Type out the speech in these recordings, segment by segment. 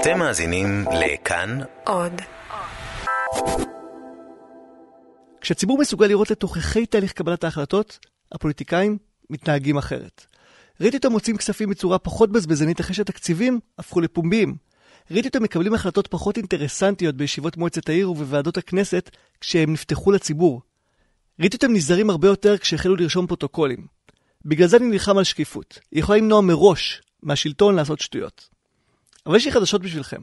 אתם מאזינים לכאן עוד. כשהציבור מסוגל לראות לתוככי תהליך קבלת ההחלטות, הפוליטיקאים מתנהגים אחרת. ראיתי אותם מוצאים כספים בצורה פחות בזבזנית אחרי שהתקציבים הפכו לפומביים. ראיתי אותם מקבלים החלטות פחות אינטרסנטיות בישיבות מועצת העיר ובוועדות הכנסת כשהם נפתחו לציבור. ראיתי אותם נזהרים הרבה יותר כשהחלו לרשום פרוטוקולים. בגלל זה אני נלחם על שקיפות. היא יכולה למנוע מראש מהשלטון לעשות שטויות. אבל יש לי חדשות בשבילכם.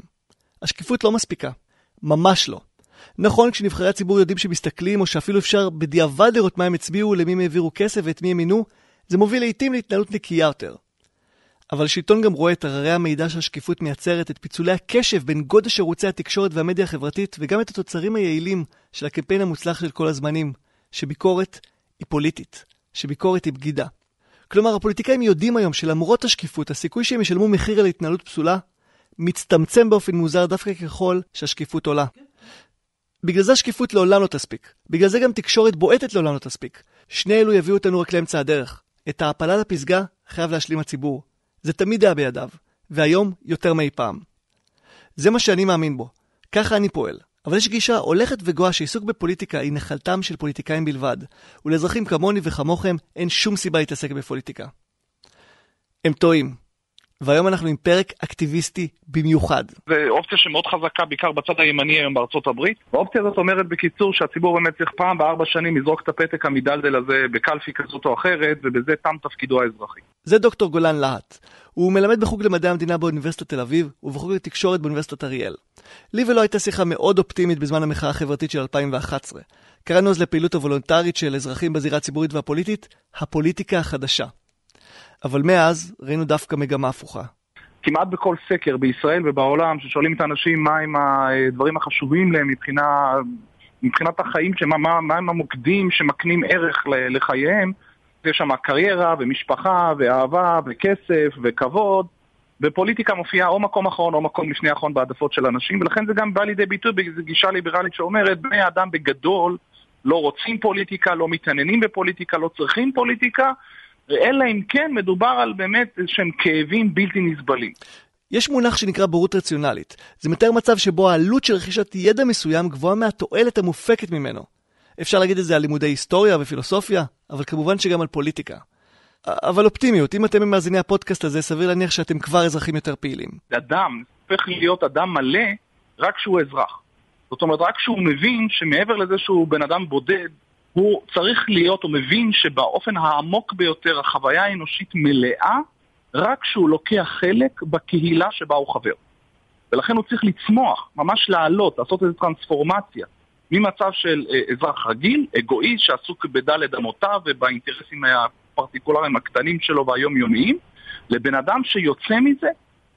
השקיפות לא מספיקה. ממש לא. נכון, כשנבחרי הציבור יודעים שמסתכלים, או שאפילו אפשר בדיעבד לראות מה הם הצביעו, למי הם העבירו כסף ואת מי הם מינו, זה מוביל לעיתים להתנהלות נקייה יותר. אבל השלטון גם רואה את הררי המידע שהשקיפות מייצרת, את פיצולי הקשב בין גודש ערוצי התקשורת והמדיה החברתית, וגם את התוצרים היעילים של הקמפיין המוצלח של כל הזמנים, שביקורת היא פוליטית, שביקורת היא בגידה. כלומר, הפוליטיקאים יודעים היום שלמרות השקיפות, הסיכוי שהם ישלמו מחיר על התנהלות פסולה, מצטמצם באופן מוזר דווקא ככל שהשקיפות עולה. בגלל זה השקיפות לעולם לא תספיק. בגלל זה גם תקשורת בועטת לעולם לא תספיק. שני אלו יביאו אותנו רק לאמצע הדרך. את ההעפלה לפסגה חייב להשלים הציבור. זה תמיד היה בידיו, והיום יותר מאי פעם. זה מה שאני מאמין בו. ככה אני פועל. אבל יש גישה הולכת וגואה שעיסוק בפוליטיקה היא נחלתם של פוליטיקאים בלבד, ולאזרחים כמוני וכמוכם אין שום סיבה להתעסק בפוליטיקה. הם טועים. והיום אנחנו עם פרק אקטיביסטי במיוחד. זו אופציה שמאוד חזקה, בעיקר בצד הימני היום בארצות הברית. האופציה הזאת אומרת בקיצור שהציבור באמת צריך פעם בארבע שנים לזרוק את הפתק המדלדל הזה בקלפי כזאת או אחרת, ובזה תם תפקידו האזרחי. זה דוקטור גולן להט. הוא מלמד בחוג למדעי המדינה באוניברסיטת תל אביב, ובחוג לתקשורת באוניברסיטת אריאל. לי ולא הייתה שיחה מאוד אופטימית בזמן המחאה החברתית של 2011. קראנו אז לפעילות הוולונטרית של אזרחים בזירה הציבורית והפוליטית, הפוליטיקה החדשה. אבל מאז ראינו דווקא מגמה הפוכה. כמעט בכל סקר בישראל ובעולם, ששואלים את האנשים מהם הדברים החשובים להם מבחינה, מבחינת החיים, שמה, מה, מה הם המוקדים שמקנים ערך לחייהם, יש שם קריירה ומשפחה ואהבה וכסף וכבוד, ופוליטיקה מופיעה או מקום אחרון או מקום לפני אחרון בהעדפות של אנשים, ולכן זה גם בא לידי ביטוי באיזו גישה ליברלית שאומרת, בני האדם בגדול לא רוצים פוליטיקה, לא מתעניינים בפוליטיקה, לא צריכים פוליטיקה, אלא אם כן מדובר על באמת איזשהם כאבים בלתי נסבלים. יש מונח שנקרא בורות רציונלית. זה מתאר מצב שבו העלות של רכישת ידע מסוים גבוהה מהתועלת המופקת ממנו. אפשר להגיד את זה על לימודי היסטוריה ופילוסופיה, אבל כמובן שגם על פוליטיקה. אבל אופטימיות, אם אתם ממאזיני הפודקאסט הזה, סביר להניח שאתם כבר אזרחים יותר פעילים. אדם הופך להיות אדם מלא רק כשהוא אזרח. זאת אומרת, רק כשהוא מבין שמעבר לזה שהוא בן אדם בודד, הוא צריך להיות, הוא מבין שבאופן העמוק ביותר החוויה האנושית מלאה רק כשהוא לוקח חלק בקהילה שבה הוא חבר. ולכן הוא צריך לצמוח, ממש לעלות, לעשות איזו טרנספורמציה ממצב של אה, אזרח רגיל, אגואיסט, שעסוק בדלת אמותיו ובאינטרסים הפרטיקולריים הקטנים שלו והיומיומיים, לבן אדם שיוצא מזה,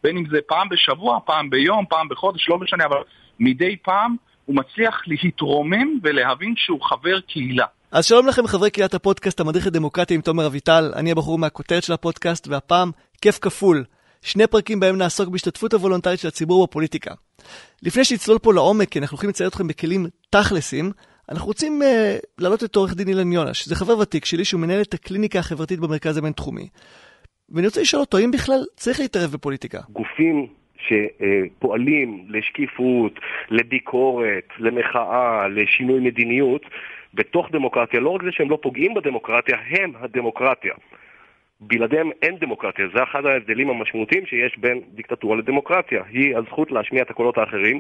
בין אם זה פעם בשבוע, פעם ביום, פעם בחודש, לא משנה, אבל מדי פעם הוא מצליח להתרומם ולהבין שהוא חבר קהילה. אז שלום לכם חברי קהילת הפודקאסט המדריך לדמוקרטיה עם תומר אביטל, אני הבחור מהכותרת של הפודקאסט, והפעם כיף כפול. שני פרקים בהם נעסוק בהשתתפות הוולונטרית של הציבור בפוליטיקה. לפני שנצלול פה לעומק, כי אנחנו הולכים לצייר אתכם בכלים תכלסים, אנחנו רוצים uh, להעלות את עורך דין אילן יונש, זה חבר ותיק שלי שהוא מנהל את הקליניקה החברתית במרכז הבינתחומי. ואני רוצה לשאול אותו, האם בכלל צריך להתערב בפוליטיקה? גופים שפועלים לשקיפות, לביקורת, למחאה, לשינוי מדיניות, בתוך דמוקרטיה, לא רק זה שהם לא פוגעים בדמוקרטיה, הם הדמוקרטיה. בלעדיהם אין דמוקרטיה, זה אחד ההבדלים המשמעותיים שיש בין דיקטטורה לדמוקרטיה. היא הזכות להשמיע את הקולות האחרים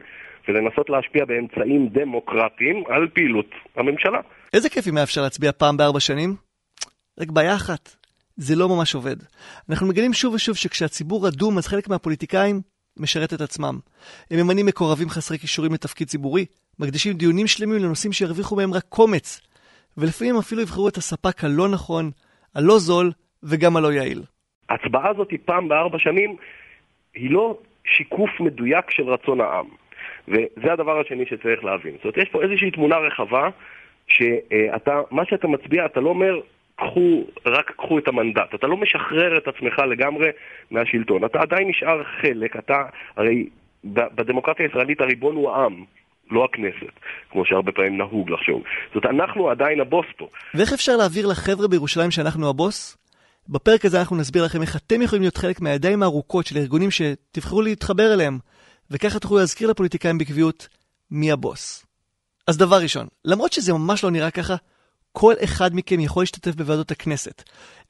ולנסות להשפיע באמצעים דמוקרטיים על פעילות הממשלה. איזה כיף אם היה אפשר להצביע פעם בארבע שנים? רק בעיה אחת, זה לא ממש עובד. אנחנו מגלים שוב ושוב שכשהציבור רדום אז חלק מהפוליטיקאים משרת את עצמם. הם ממנים מקורבים חסרי כישורים לתפקיד ציבורי, מקדישים דיונים שלמים לנושאים שירוויחו מהם רק קומץ, ולפעמים אפילו יבחרו את הספק הלא נכון, הלא זול וגם הלא יעיל. ההצבעה הזאת היא פעם בארבע שנים, היא לא שיקוף מדויק של רצון העם. וזה הדבר השני שצריך להבין. זאת אומרת, יש פה איזושהי תמונה רחבה, שאתה, מה שאתה מצביע, אתה לא אומר, קחו, רק קחו את המנדט. אתה לא משחרר את עצמך לגמרי מהשלטון. אתה עדיין נשאר חלק, אתה, הרי בדמוקרטיה הישראלית הריבון הוא העם. לא הכנסת, כמו שהרבה פעמים נהוג לחשוב. זאת אומרת, אנחנו עדיין הבוס פה. ואיך אפשר להעביר לחבר'ה בירושלים שאנחנו הבוס? בפרק הזה אנחנו נסביר לכם איך אתם יכולים להיות חלק מהידיים הארוכות של הארגונים שתבחרו להתחבר אליהם, וככה תוכלו להזכיר לפוליטיקאים בקביעות מי הבוס. אז דבר ראשון, למרות שזה ממש לא נראה ככה, כל אחד מכם יכול להשתתף בוועדות הכנסת.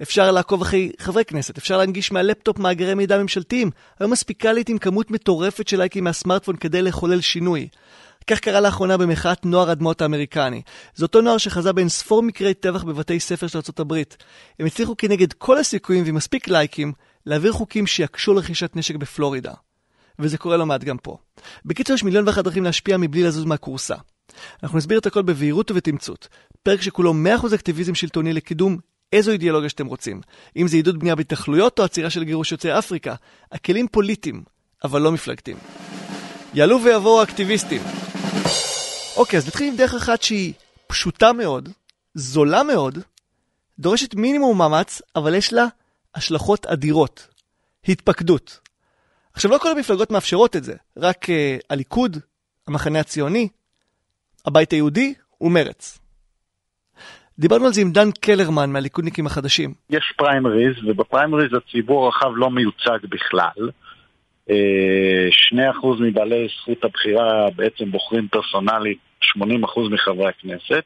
אפשר לעקוב אחרי חברי כנסת, אפשר להנגיש מהלפטופ מאגרי מידע ממשלתיים. היום מספיקה לעיתים כמות מטורפת של לייקים מהסמארטפון כדי לחולל שינוי. כך קרה לאחרונה במחאת נוער אדמות האמריקני. זה אותו נוער שחזה בין ספור מקרי טבח בבתי ספר של ארה"ב. הם הצליחו כנגד כל הסיכויים ועם מספיק לייקים להעביר חוקים שיקשו לרכישת נשק בפלורידה. וזה קורה לא מעט גם פה. בקיצור, יש מיליון ואחת דרכים להשפיע מבלי לזוז מהכורסה. אנחנו נסביר את הכל בבהירות ובתמצות. פרק שכולו 100% אקטיביזם שלטוני לקידום איזו אידיאולוגיה שאתם רוצים. אם זה עידוד בנייה בהתנחלויות או עצירה של גירוש יוצאי אפריקה. הכלים פוליטיים, אבל לא מפלגתיים. יעלו ויבואו האקטיביסטים. אוקיי, אז נתחיל עם דרך אחת שהיא פשוטה מאוד, זולה מאוד, דורשת מינימום מאמץ, אבל יש לה השלכות אדירות. התפקדות. עכשיו, לא כל המפלגות מאפשרות את זה, רק uh, הליכוד, המחנה הציוני, הבית היהודי ומרץ. דיברנו על זה עם דן קלרמן מהליכודניקים החדשים. יש פריימריז, ובפריימריז הציבור הרחב לא מיוצג בכלל. 2% אה, מבעלי זכות הבחירה בעצם בוחרים פרסונלית 80% מחברי הכנסת.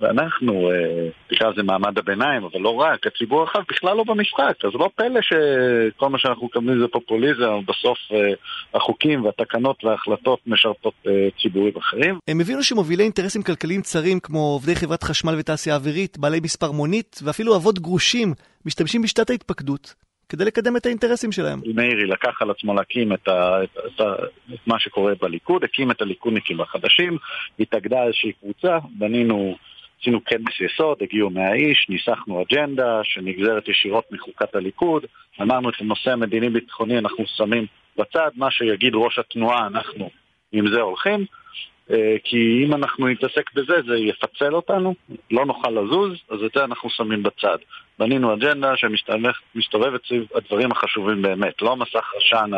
ואנחנו, אה, תקרא לזה מעמד הביניים, אבל לא רק, הציבור הרחב בכלל לא במשחק, אז לא פלא שכל מה שאנחנו מקבלים זה פופוליזם, בסוף אה, החוקים והתקנות וההחלטות משרתות אה, ציבורים אחרים. הם הבינו שמובילי אינטרסים כלכליים צרים כמו עובדי חברת חשמל ותעשייה אווירית, בעלי מספר מונית ואפילו אבות גרושים משתמשים בשיטת ההתפקדות כדי לקדם את האינטרסים שלהם. מאירי לקח על עצמו להקים את, ה, את, את, את מה שקורה בליכוד, הקים את הליכודניקים החדשים, התאגדה איזושהי קבוצה, בנינו... עשינו כנס יסוד, הגיעו 100 איש, ניסחנו אג'נדה שנגזרת ישירות מחוקת הליכוד, אמרנו את הנושא המדיני-ביטחוני אנחנו שמים בצד, מה שיגיד ראש התנועה אנחנו עם זה הולכים, אה, כי אם אנחנו נתעסק בזה זה יפצל אותנו, לא נוכל לזוז, אז את זה אנחנו שמים בצד. בנינו אג'נדה שמסתובבת סביב הדברים החשובים באמת, לא מסך עשן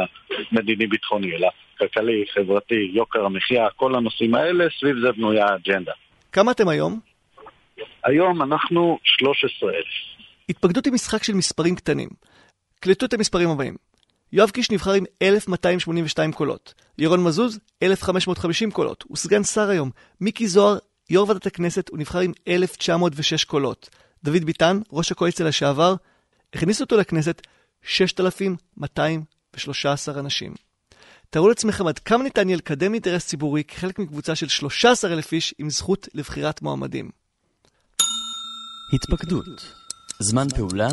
המדיני-ביטחוני, אלא כלכלי, חברתי, יוקר המחיה, כל הנושאים האלה, סביב זה בנויה האג'נדה. כמה אתם היום? היום אנחנו 13,000. התפקדות היא משחק של מספרים קטנים. קלטו את המספרים הבאים. יואב קיש נבחר עם 1,282 קולות. ירון מזוז, 1,550 קולות. הוא סגן שר היום. מיקי זוהר, יו"ר ועדת הכנסת, הוא נבחר עם 1,906 קולות. דוד ביטן, ראש הקואליציה לשעבר, הכניס אותו לכנסת 6,213 אנשים. תארו לעצמכם עד כמה ניתן יהיה לקדם אינטרס ציבורי כחלק מקבוצה של 13,000 איש עם זכות לבחירת מועמדים. התפקדות זמן פעולה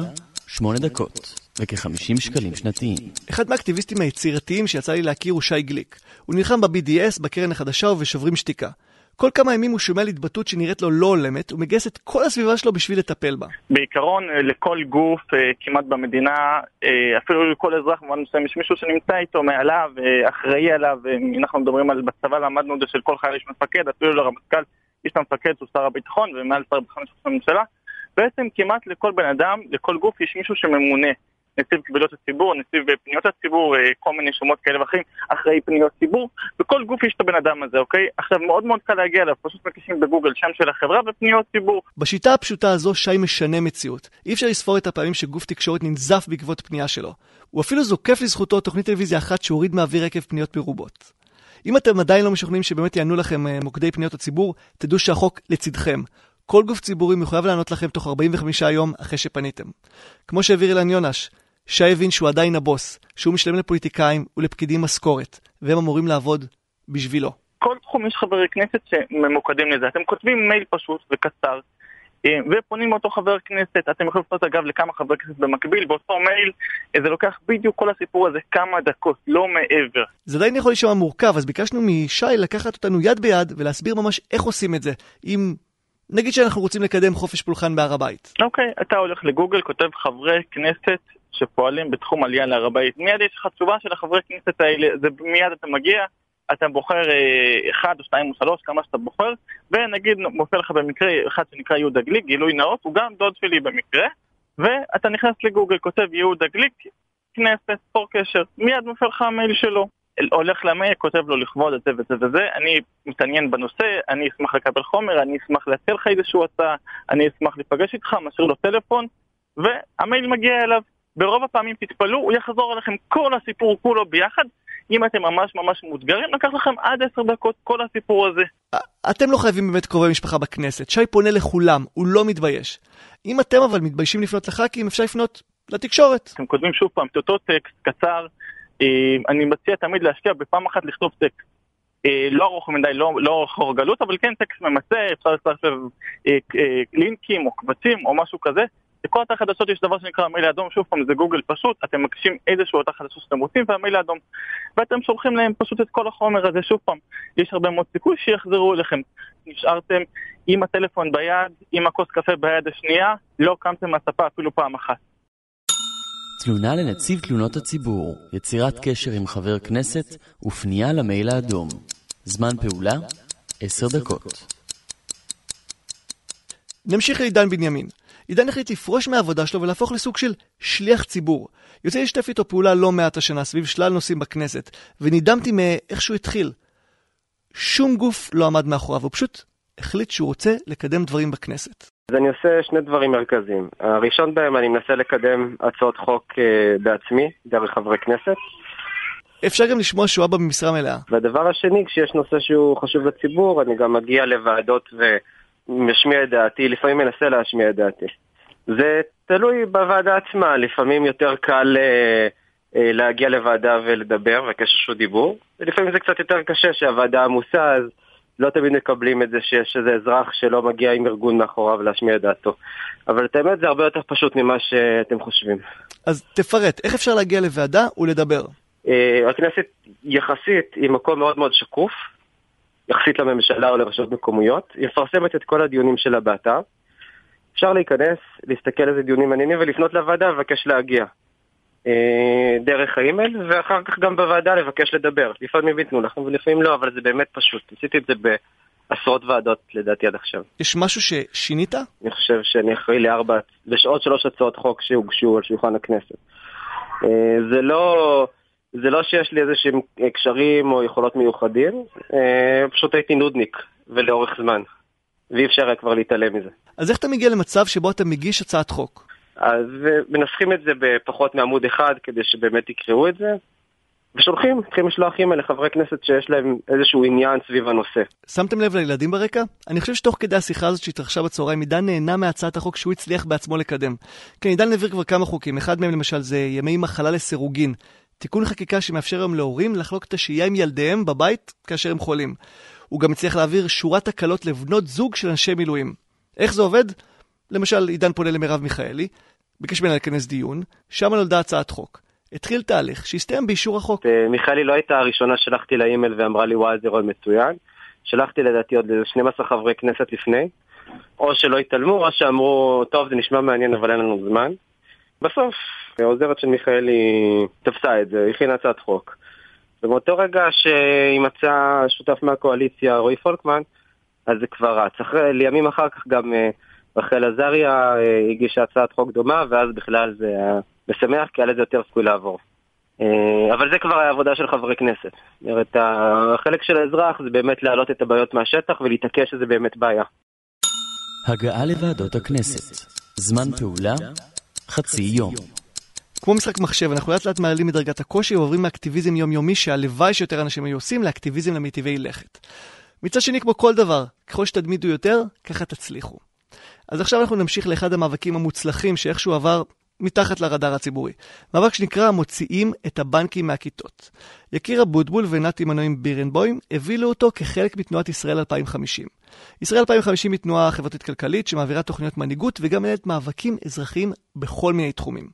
8 דקות וכ-50 שקלים שנתיים. אחד מהאקטיביסטים היצירתיים שיצא לי להכיר הוא שי גליק. הוא נלחם ב-BDS, בקרן החדשה ובשוברים שתיקה. כל כמה ימים הוא שומע על התבטאות שנראית לו לא הולמת, הוא מגייס את כל הסביבה שלו בשביל לטפל בה. בעיקרון, אה, לכל גוף אה, כמעט במדינה, אה, אפילו לכל אזרח במובן מסוים, יש מישהו שנמצא איתו מעליו, אחראי עליו, אנחנו מדברים על, בצבא למדנו את זה של כל חייל יש מפקד, אפילו לרמטכ"ל יש את המפקד, הוא שר הביטחון, ומעל שר הביטחון יש ראש הממשלה. בעצם כמעט לכל בן אדם, לכל גוף, יש מישהו שממונה. נציב קבילות הציבור, נציב פניות הציבור, אה, כל מיני שמות כאלה ואחרים, אחראי פניות ציבור, בכל גוף יש את הבן אדם הזה, אוקיי? עכשיו מאוד מאוד קל להגיע אליו, פשוט מקישים בגוגל שם של החברה ופניות ציבור. בשיטה הפשוטה הזו שי משנה מציאות. אי אפשר לספור את הפעמים שגוף תקשורת ננזף בעקבות פנייה שלו. הוא אפילו זוקף לזכותו תוכנית טלוויזיה אחת שהוריד מהאוויר עקב פניות מרובות. אם אתם עדיין לא משוכנעים שבאמת יענו לכם אה, מוקדי פניות הציבור, תדעו שהחוק לצדכם. כל גוף ציבורי מחויב לענות לכם תוך 45 יום אחרי שפניתם. כמו שהעביר אילן יונש, שי הבין שהוא עדיין הבוס, שהוא משלם לפוליטיקאים ולפקידים משכורת, והם אמורים לעבוד בשבילו. כל תחום יש חברי כנסת שממוקדים לזה. אתם כותבים מייל פשוט וקצר, אה, ופונים מאותו חבר כנסת, אתם יכולים לפנות אגב לכמה חברי כנסת במקביל, באותו מייל, אה, זה לוקח בדיוק כל הסיפור הזה כמה דקות, לא מעבר. זה עדיין יכול להישמע מורכב, אז ביקשנו משי לקחת אותנו יד ביד ולהסביר ממש איך עושים את זה, עם נגיד שאנחנו רוצים לקדם חופש פולחן בהר הבית. אוקיי, okay, אתה הולך לגוגל, כותב חברי כנסת שפועלים בתחום עלייה להר הבית. מיד יש לך תשובה של החברי כנסת האלה, זה מיד אתה מגיע, אתה בוחר אה, אחד או שתיים או שלוש, כמה שאתה בוחר, ונגיד מופיע לך במקרה אחד שנקרא יהודה גליק, גילוי נאות, הוא גם דוד שלי במקרה, ואתה נכנס לגוגל, כותב יהודה גליק, כנסת, ספור קשר, מיד מופיע לך המייל שלו. הולך למייל, כותב לו לכבוד את זה וזה וזה, אני מתעניין בנושא, אני אשמח לקבל חומר, אני אשמח להציע לך איזשהו הצעה, אני אשמח להיפגש איתך, משאיר לו טלפון, והמייל מגיע אליו. ברוב הפעמים תתפלאו, הוא יחזור אליכם כל הסיפור כולו ביחד. אם אתם ממש ממש מאותגרים, לקח לכם עד עשר דקות כל הסיפור הזה. אתם לא חייבים באמת קרובי משפחה בכנסת. שי פונה לכולם, הוא לא מתבייש. אם אתם אבל מתביישים לפנות לח"כים, אפשר לפנות לתקשורת. אתם כותבים שוב פעם את אותו טקסט קצר, אה, אני מציע תמיד להשקיע בפעם אחת לכתוב טקסט. אה, לא ארוך מדי, לא, לא ארוך אבל כן טקסט ממצה, אפשר לצרף אה, לינקים או קבצים או משהו כזה. לכל אתר חדשות יש דבר שנקרא מייל אדום, שוב פעם זה גוגל פשוט, אתם מקשים איזשהו אתר חדשות שאתם רוצים והמייל האדום ואתם שולחים להם פשוט את כל החומר הזה, שוב פעם, יש הרבה מאוד סיכוי שיחזרו אליכם. נשארתם עם הטלפון ביד, עם הכוס קפה ביד השנייה, לא קמתם מהספה אפילו פעם אחת. תלונה לנציב תלונות הציבור, יצירת קשר עם חבר כנסת ופנייה למייל האדום. זמן פעולה, עשר דקות. נמשיך לעידן בנימין. עידן החליט לפרוש מהעבודה שלו ולהפוך לסוג של שליח ציבור. יוצא לשתף איתו פעולה לא מעט השנה סביב שלל נושאים בכנסת, ונדהמתי מאיך שהוא התחיל. שום גוף לא עמד מאחוריו, הוא פשוט החליט שהוא רוצה לקדם דברים בכנסת. אז אני עושה שני דברים מרכזיים. הראשון בהם, אני מנסה לקדם הצעות חוק uh, בעצמי, דרך חברי כנסת. אפשר גם לשמוע שהוא אבא במשרה מלאה. והדבר השני, כשיש נושא שהוא חשוב לציבור, אני גם מגיע לוועדות ומשמיע את דעתי, לפעמים מנסה להשמיע את דעתי. זה תלוי בוועדה עצמה, לפעמים יותר קל uh, uh, להגיע לוועדה ולדבר, וכשש רשות דיבור, ולפעמים זה קצת יותר קשה שהוועדה עמוסה, אז... לא תמיד מקבלים את זה שיש איזה אזרח שלא מגיע עם ארגון מאחוריו להשמיע את דעתו. אבל את האמת זה הרבה יותר פשוט ממה שאתם חושבים. אז תפרט, איך אפשר להגיע לוועדה ולדבר? Uh, הכנסת יחסית היא מקום מאוד מאוד שקוף, יחסית לממשלה או לרשויות מקומיות, היא מפרסמת את כל הדיונים שלה באתר. אפשר להיכנס, להסתכל איזה דיונים מעניינים ולפנות לוועדה ולבקש להגיע. אה, דרך האימייל, ואחר כך גם בוועדה לבקש לדבר. לפעמים ייתנו לכם ולפעמים לא, אבל זה באמת פשוט. עשיתי את זה בעשרות ועדות לדעתי עד עכשיו. יש משהו ששינית? אני חושב שאני אחראי לארבע, לשעות שלוש הצעות חוק שהוגשו על שולחן הכנסת. אה, זה לא... זה לא שיש לי איזה שהם קשרים או יכולות מיוחדים, אה, פשוט הייתי נודניק, ולאורך זמן. ואי אפשר היה כבר להתעלם מזה. אז איך אתה מגיע למצב שבו אתה מגיש הצעת חוק? אז מנסחים את זה בפחות מעמוד אחד כדי שבאמת יקראו את זה. ושולחים, צריכים לשלוח אימייל לחברי כנסת שיש להם איזשהו עניין סביב הנושא. שמתם לב לילדים ברקע? אני חושב שתוך כדי השיחה הזאת שהתרחשה בצהריים, עידן נהנה מהצעת החוק שהוא הצליח בעצמו לקדם. כן, עידן העביר כבר כמה חוקים, אחד מהם למשל זה ימי מחלה לסירוגין. תיקון חקיקה שמאפשר היום להורים לחלוק את השהייה עם ילדיהם בבית כאשר הם חולים. הוא גם הצליח להעביר שורת הקלות לבנות זוג של אנשי מילואים. איך זה עובד? למשל, עידן פונה למרב מיכאלי, ביקש ממנה לכנס דיון, שם נולדה הצעת חוק. התחיל תהליך שהסתיים באישור החוק. אה, מיכאלי לא הייתה הראשונה שלחתי לה אימייל ואמרה לי וואי זה רעיון מצוין. שלחתי לדעתי עוד 12 חברי כנסת לפני. או שלא התעלמו, או שאמרו, טוב זה נשמע מעניין אבל אין לנו זמן. בסוף, העוזרת של מיכאלי תפסה את זה, הכינה הצעת חוק. ובאותו רגע שימצא שותף מהקואליציה, רועי פולקמן, אז זה כבר רץ. אחרי, לימים אחר כך גם אה, רחל עזריה אה, הגישה הצעת חוק דומה, ואז בכלל זה היה משמח, כי היה לזה יותר סיכוי לעבור. אה, אבל זה כבר העבודה של חברי כנסת. זאת אומרת, החלק של האזרח זה באמת להעלות את הבעיות מהשטח ולהתעקש שזה באמת בעיה. הגעה לוועדות הכנסת. זמן פעולה, חצי יום. כמו משחק מחשב, אנחנו לאט לאט מעלים מדרגת הקושי ועוברים מאקטיביזם יומיומי שהלוואי שיותר אנשים היו עושים לאקטיביזם למיטיבי לכת. מצד שני, כמו כל דבר, ככל שתדמידו יותר, ככה תצליחו. אז עכשיו אנחנו נמשיך לאחד המאבקים המוצלחים שאיכשהו עבר מתחת לרדאר הציבורי. מאבק שנקרא מוציאים את הבנקים מהכיתות. יקיר אבוטבול ונתי מנועים בירנבוים הבילו אותו כחלק מתנועת ישראל 2050. ישראל 2050 היא תנועה חברתית-כלכלית שמעבירה תוכניות מנהיגות וגם מנהלת מאבקים אזרחיים בכל מיני תחומים.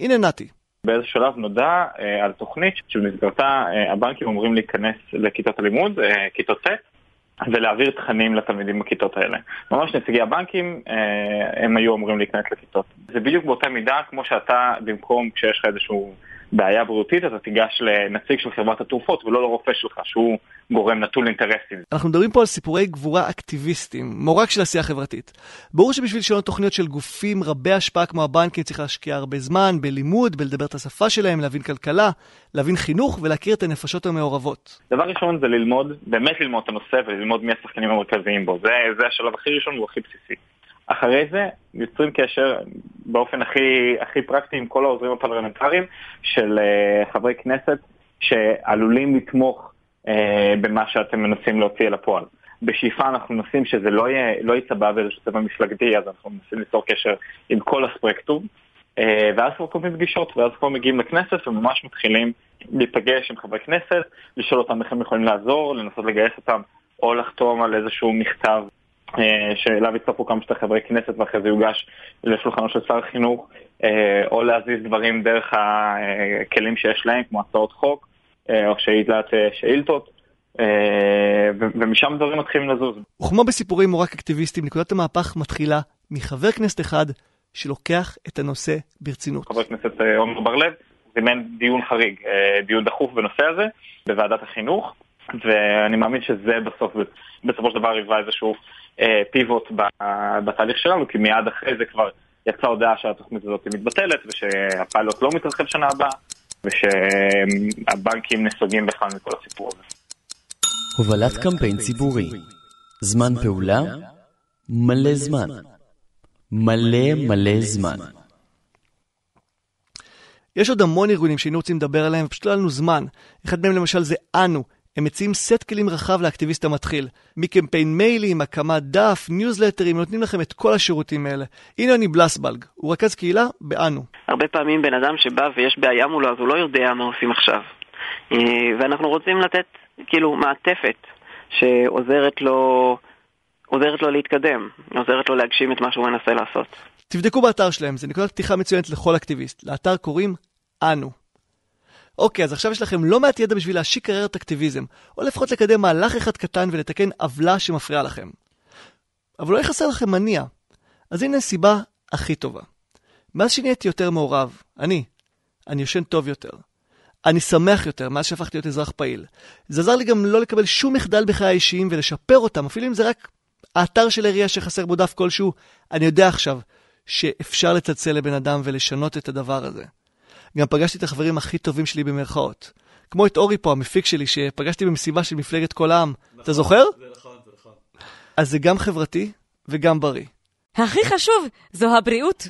הנה נתי. באיזה שלב נודע אה, על תוכנית שבמסגרתה אה, הבנקים אמורים להיכנס לכיתות הלימוד, אה, כיתות ט', ולהעביר תכנים לתלמידים בכיתות האלה. ממש נציגי הבנקים, אה, הם היו אמורים להיכנס לכיתות. זה בדיוק באותה מידה כמו שאתה, במקום כשיש לך איזשהו בעיה בריאותית, אתה תיגש לנציג של חברת התרופות ולא לרופא שלך, שהוא גורם נטול אינטרסים. אנחנו מדברים פה על סיפורי גבורה אקטיביסטים, מורק של עשייה חברתית. ברור שבשביל לשנות תוכניות של גופים רבי השפעה כמו הבנקים צריך להשקיע הרבה זמן בלימוד, בלדבר את השפה שלהם, להבין כלכלה, להבין חינוך ולהכיר את הנפשות המעורבות. דבר ראשון זה ללמוד, באמת ללמוד את הנושא וללמוד מי השחקנים המרכזיים בו. זה, זה השלב הכי ראשון והכי בסיסי. אחרי זה יוצרים קשר באופן הכי, הכי פרקטי עם כל העוזרים הפרלמנטריים של uh, חברי כנסת שעלולים לתמוך uh, במה שאתם מנסים להוציא אל הפועל. בשאיפה אנחנו מנסים שזה לא, יהיה, לא יצבע באיזשהו צבע מפלגתי, אז אנחנו מנסים ליצור קשר עם כל הספקטרום. אה, ואז כבר קובעים פגישות, ואז כבר מגיעים לכנסת וממש מתחילים להיפגש עם חברי כנסת, לשאול אותם איך הם יכולים לעזור, לנסות לגייס אותם, או לחתום על איזשהו מכתב אה, שאליו יצטרפו כמה שיותר חברי כנסת ואחרי זה יוגש לשולחנו של שר החינוך, אה, או להזיז דברים דרך הכלים שיש להם, כמו הצעות חוק, או שאילת שאילתות. ומשם דברים מתחילים לזוז. וכמו בסיפורים או רק אקטיביסטים, נקודת המהפך מתחילה מחבר כנסת אחד שלוקח את הנושא ברצינות. חבר הכנסת אה, עומר בר-לב זימן דיון חריג, אה, דיון דחוף בנושא הזה בוועדת החינוך, ואני מאמין שזה בסוף, בסופו של דבר היווה איזשהו אה, פיבוט בתהליך שלנו, כי מיד אחרי זה כבר יצאה הודעה שהתוכנית הזאת מתבטלת, ושהפיילוט לא מתרחב שנה הבאה, ושהבנקים נסוגים בכלל מכל הסיפור הזה. הובלת קמפיין ציבורי זמן פעולה מלא זמן מלא מלא זמן. יש עוד המון ארגונים שהיינו רוצים לדבר עליהם, ופשוט לא היה לנו זמן. אחד מהם למשל זה אנו. הם מציעים סט כלים רחב לאקטיביסט המתחיל. מקמפיין מיילים, הקמת דף, ניוזלטרים, נותנים לכם את כל השירותים האלה. הנה אני בלסבלג, הוא רכז קהילה באנו. הרבה פעמים בן אדם שבא ויש בעיה מולו, אז הוא לא יודע מה עושים עכשיו. אה, ואנחנו רוצים לתת כאילו מעטפת שעוזרת לו עוזרת לו להתקדם, עוזרת לו להגשים את מה שהוא מנסה לעשות. תבדקו באתר שלהם, זה נקודת פתיחה מצוינת לכל אקטיביסט. לאתר קוראים אנו. אוקיי, אז עכשיו יש לכם לא מעט ידע בשביל להשיק קריירת אקטיביזם, או לפחות לקדם מהלך אחד קטן ולתקן עוולה שמפריעה לכם. אבל לא יחסר לכם מניע. אז הנה הסיבה הכי טובה. מאז שנהייתי יותר מעורב, אני, אני יושן טוב יותר. אני שמח יותר מאז שהפכתי להיות אזרח פעיל. זה עזר לי גם לא לקבל שום מחדל בחיי האישיים ולשפר אותם, אפילו אם זה רק האתר של העירייה שחסר בו דף כלשהו, אני יודע עכשיו שאפשר לצלצל לבן אדם ולשנות את הדבר הזה. גם פגשתי את החברים הכי טובים שלי במרכאות. כמו את אורי פה, המפיק שלי, שפגשתי במסיבה של מפלגת כל העם. נכון, אתה זוכר? זה נכון, זה נכון. אז זה גם חברתי וגם בריא. הכי חשוב, זו הבריאות.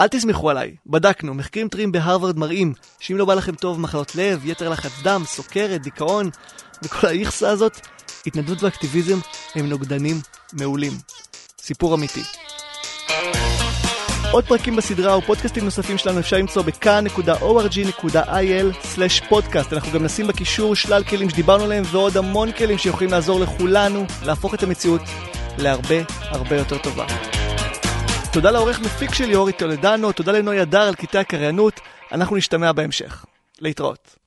אל תסמכו עליי, בדקנו, מחקרים טריים בהרווארד מראים שאם לא בא לכם טוב מחלות לב, יתר לחץ דם, סוכרת, דיכאון וכל האיכסה הזאת, התנדבות ואקטיביזם הם נוגדנים מעולים. סיפור אמיתי. עוד פרקים בסדרה ופודקאסטים נוספים שלנו אפשר למצוא בכאן.org.il/פודקאסט. אנחנו גם נשים בקישור שלל כלים שדיברנו עליהם ועוד המון כלים שיכולים לעזור לכולנו להפוך את המציאות להרבה הרבה יותר טובה. תודה לעורך מפיק שלי אורי טולדנו, תודה לנוי הדר על קטעי הקריינות, אנחנו נשתמע בהמשך. להתראות.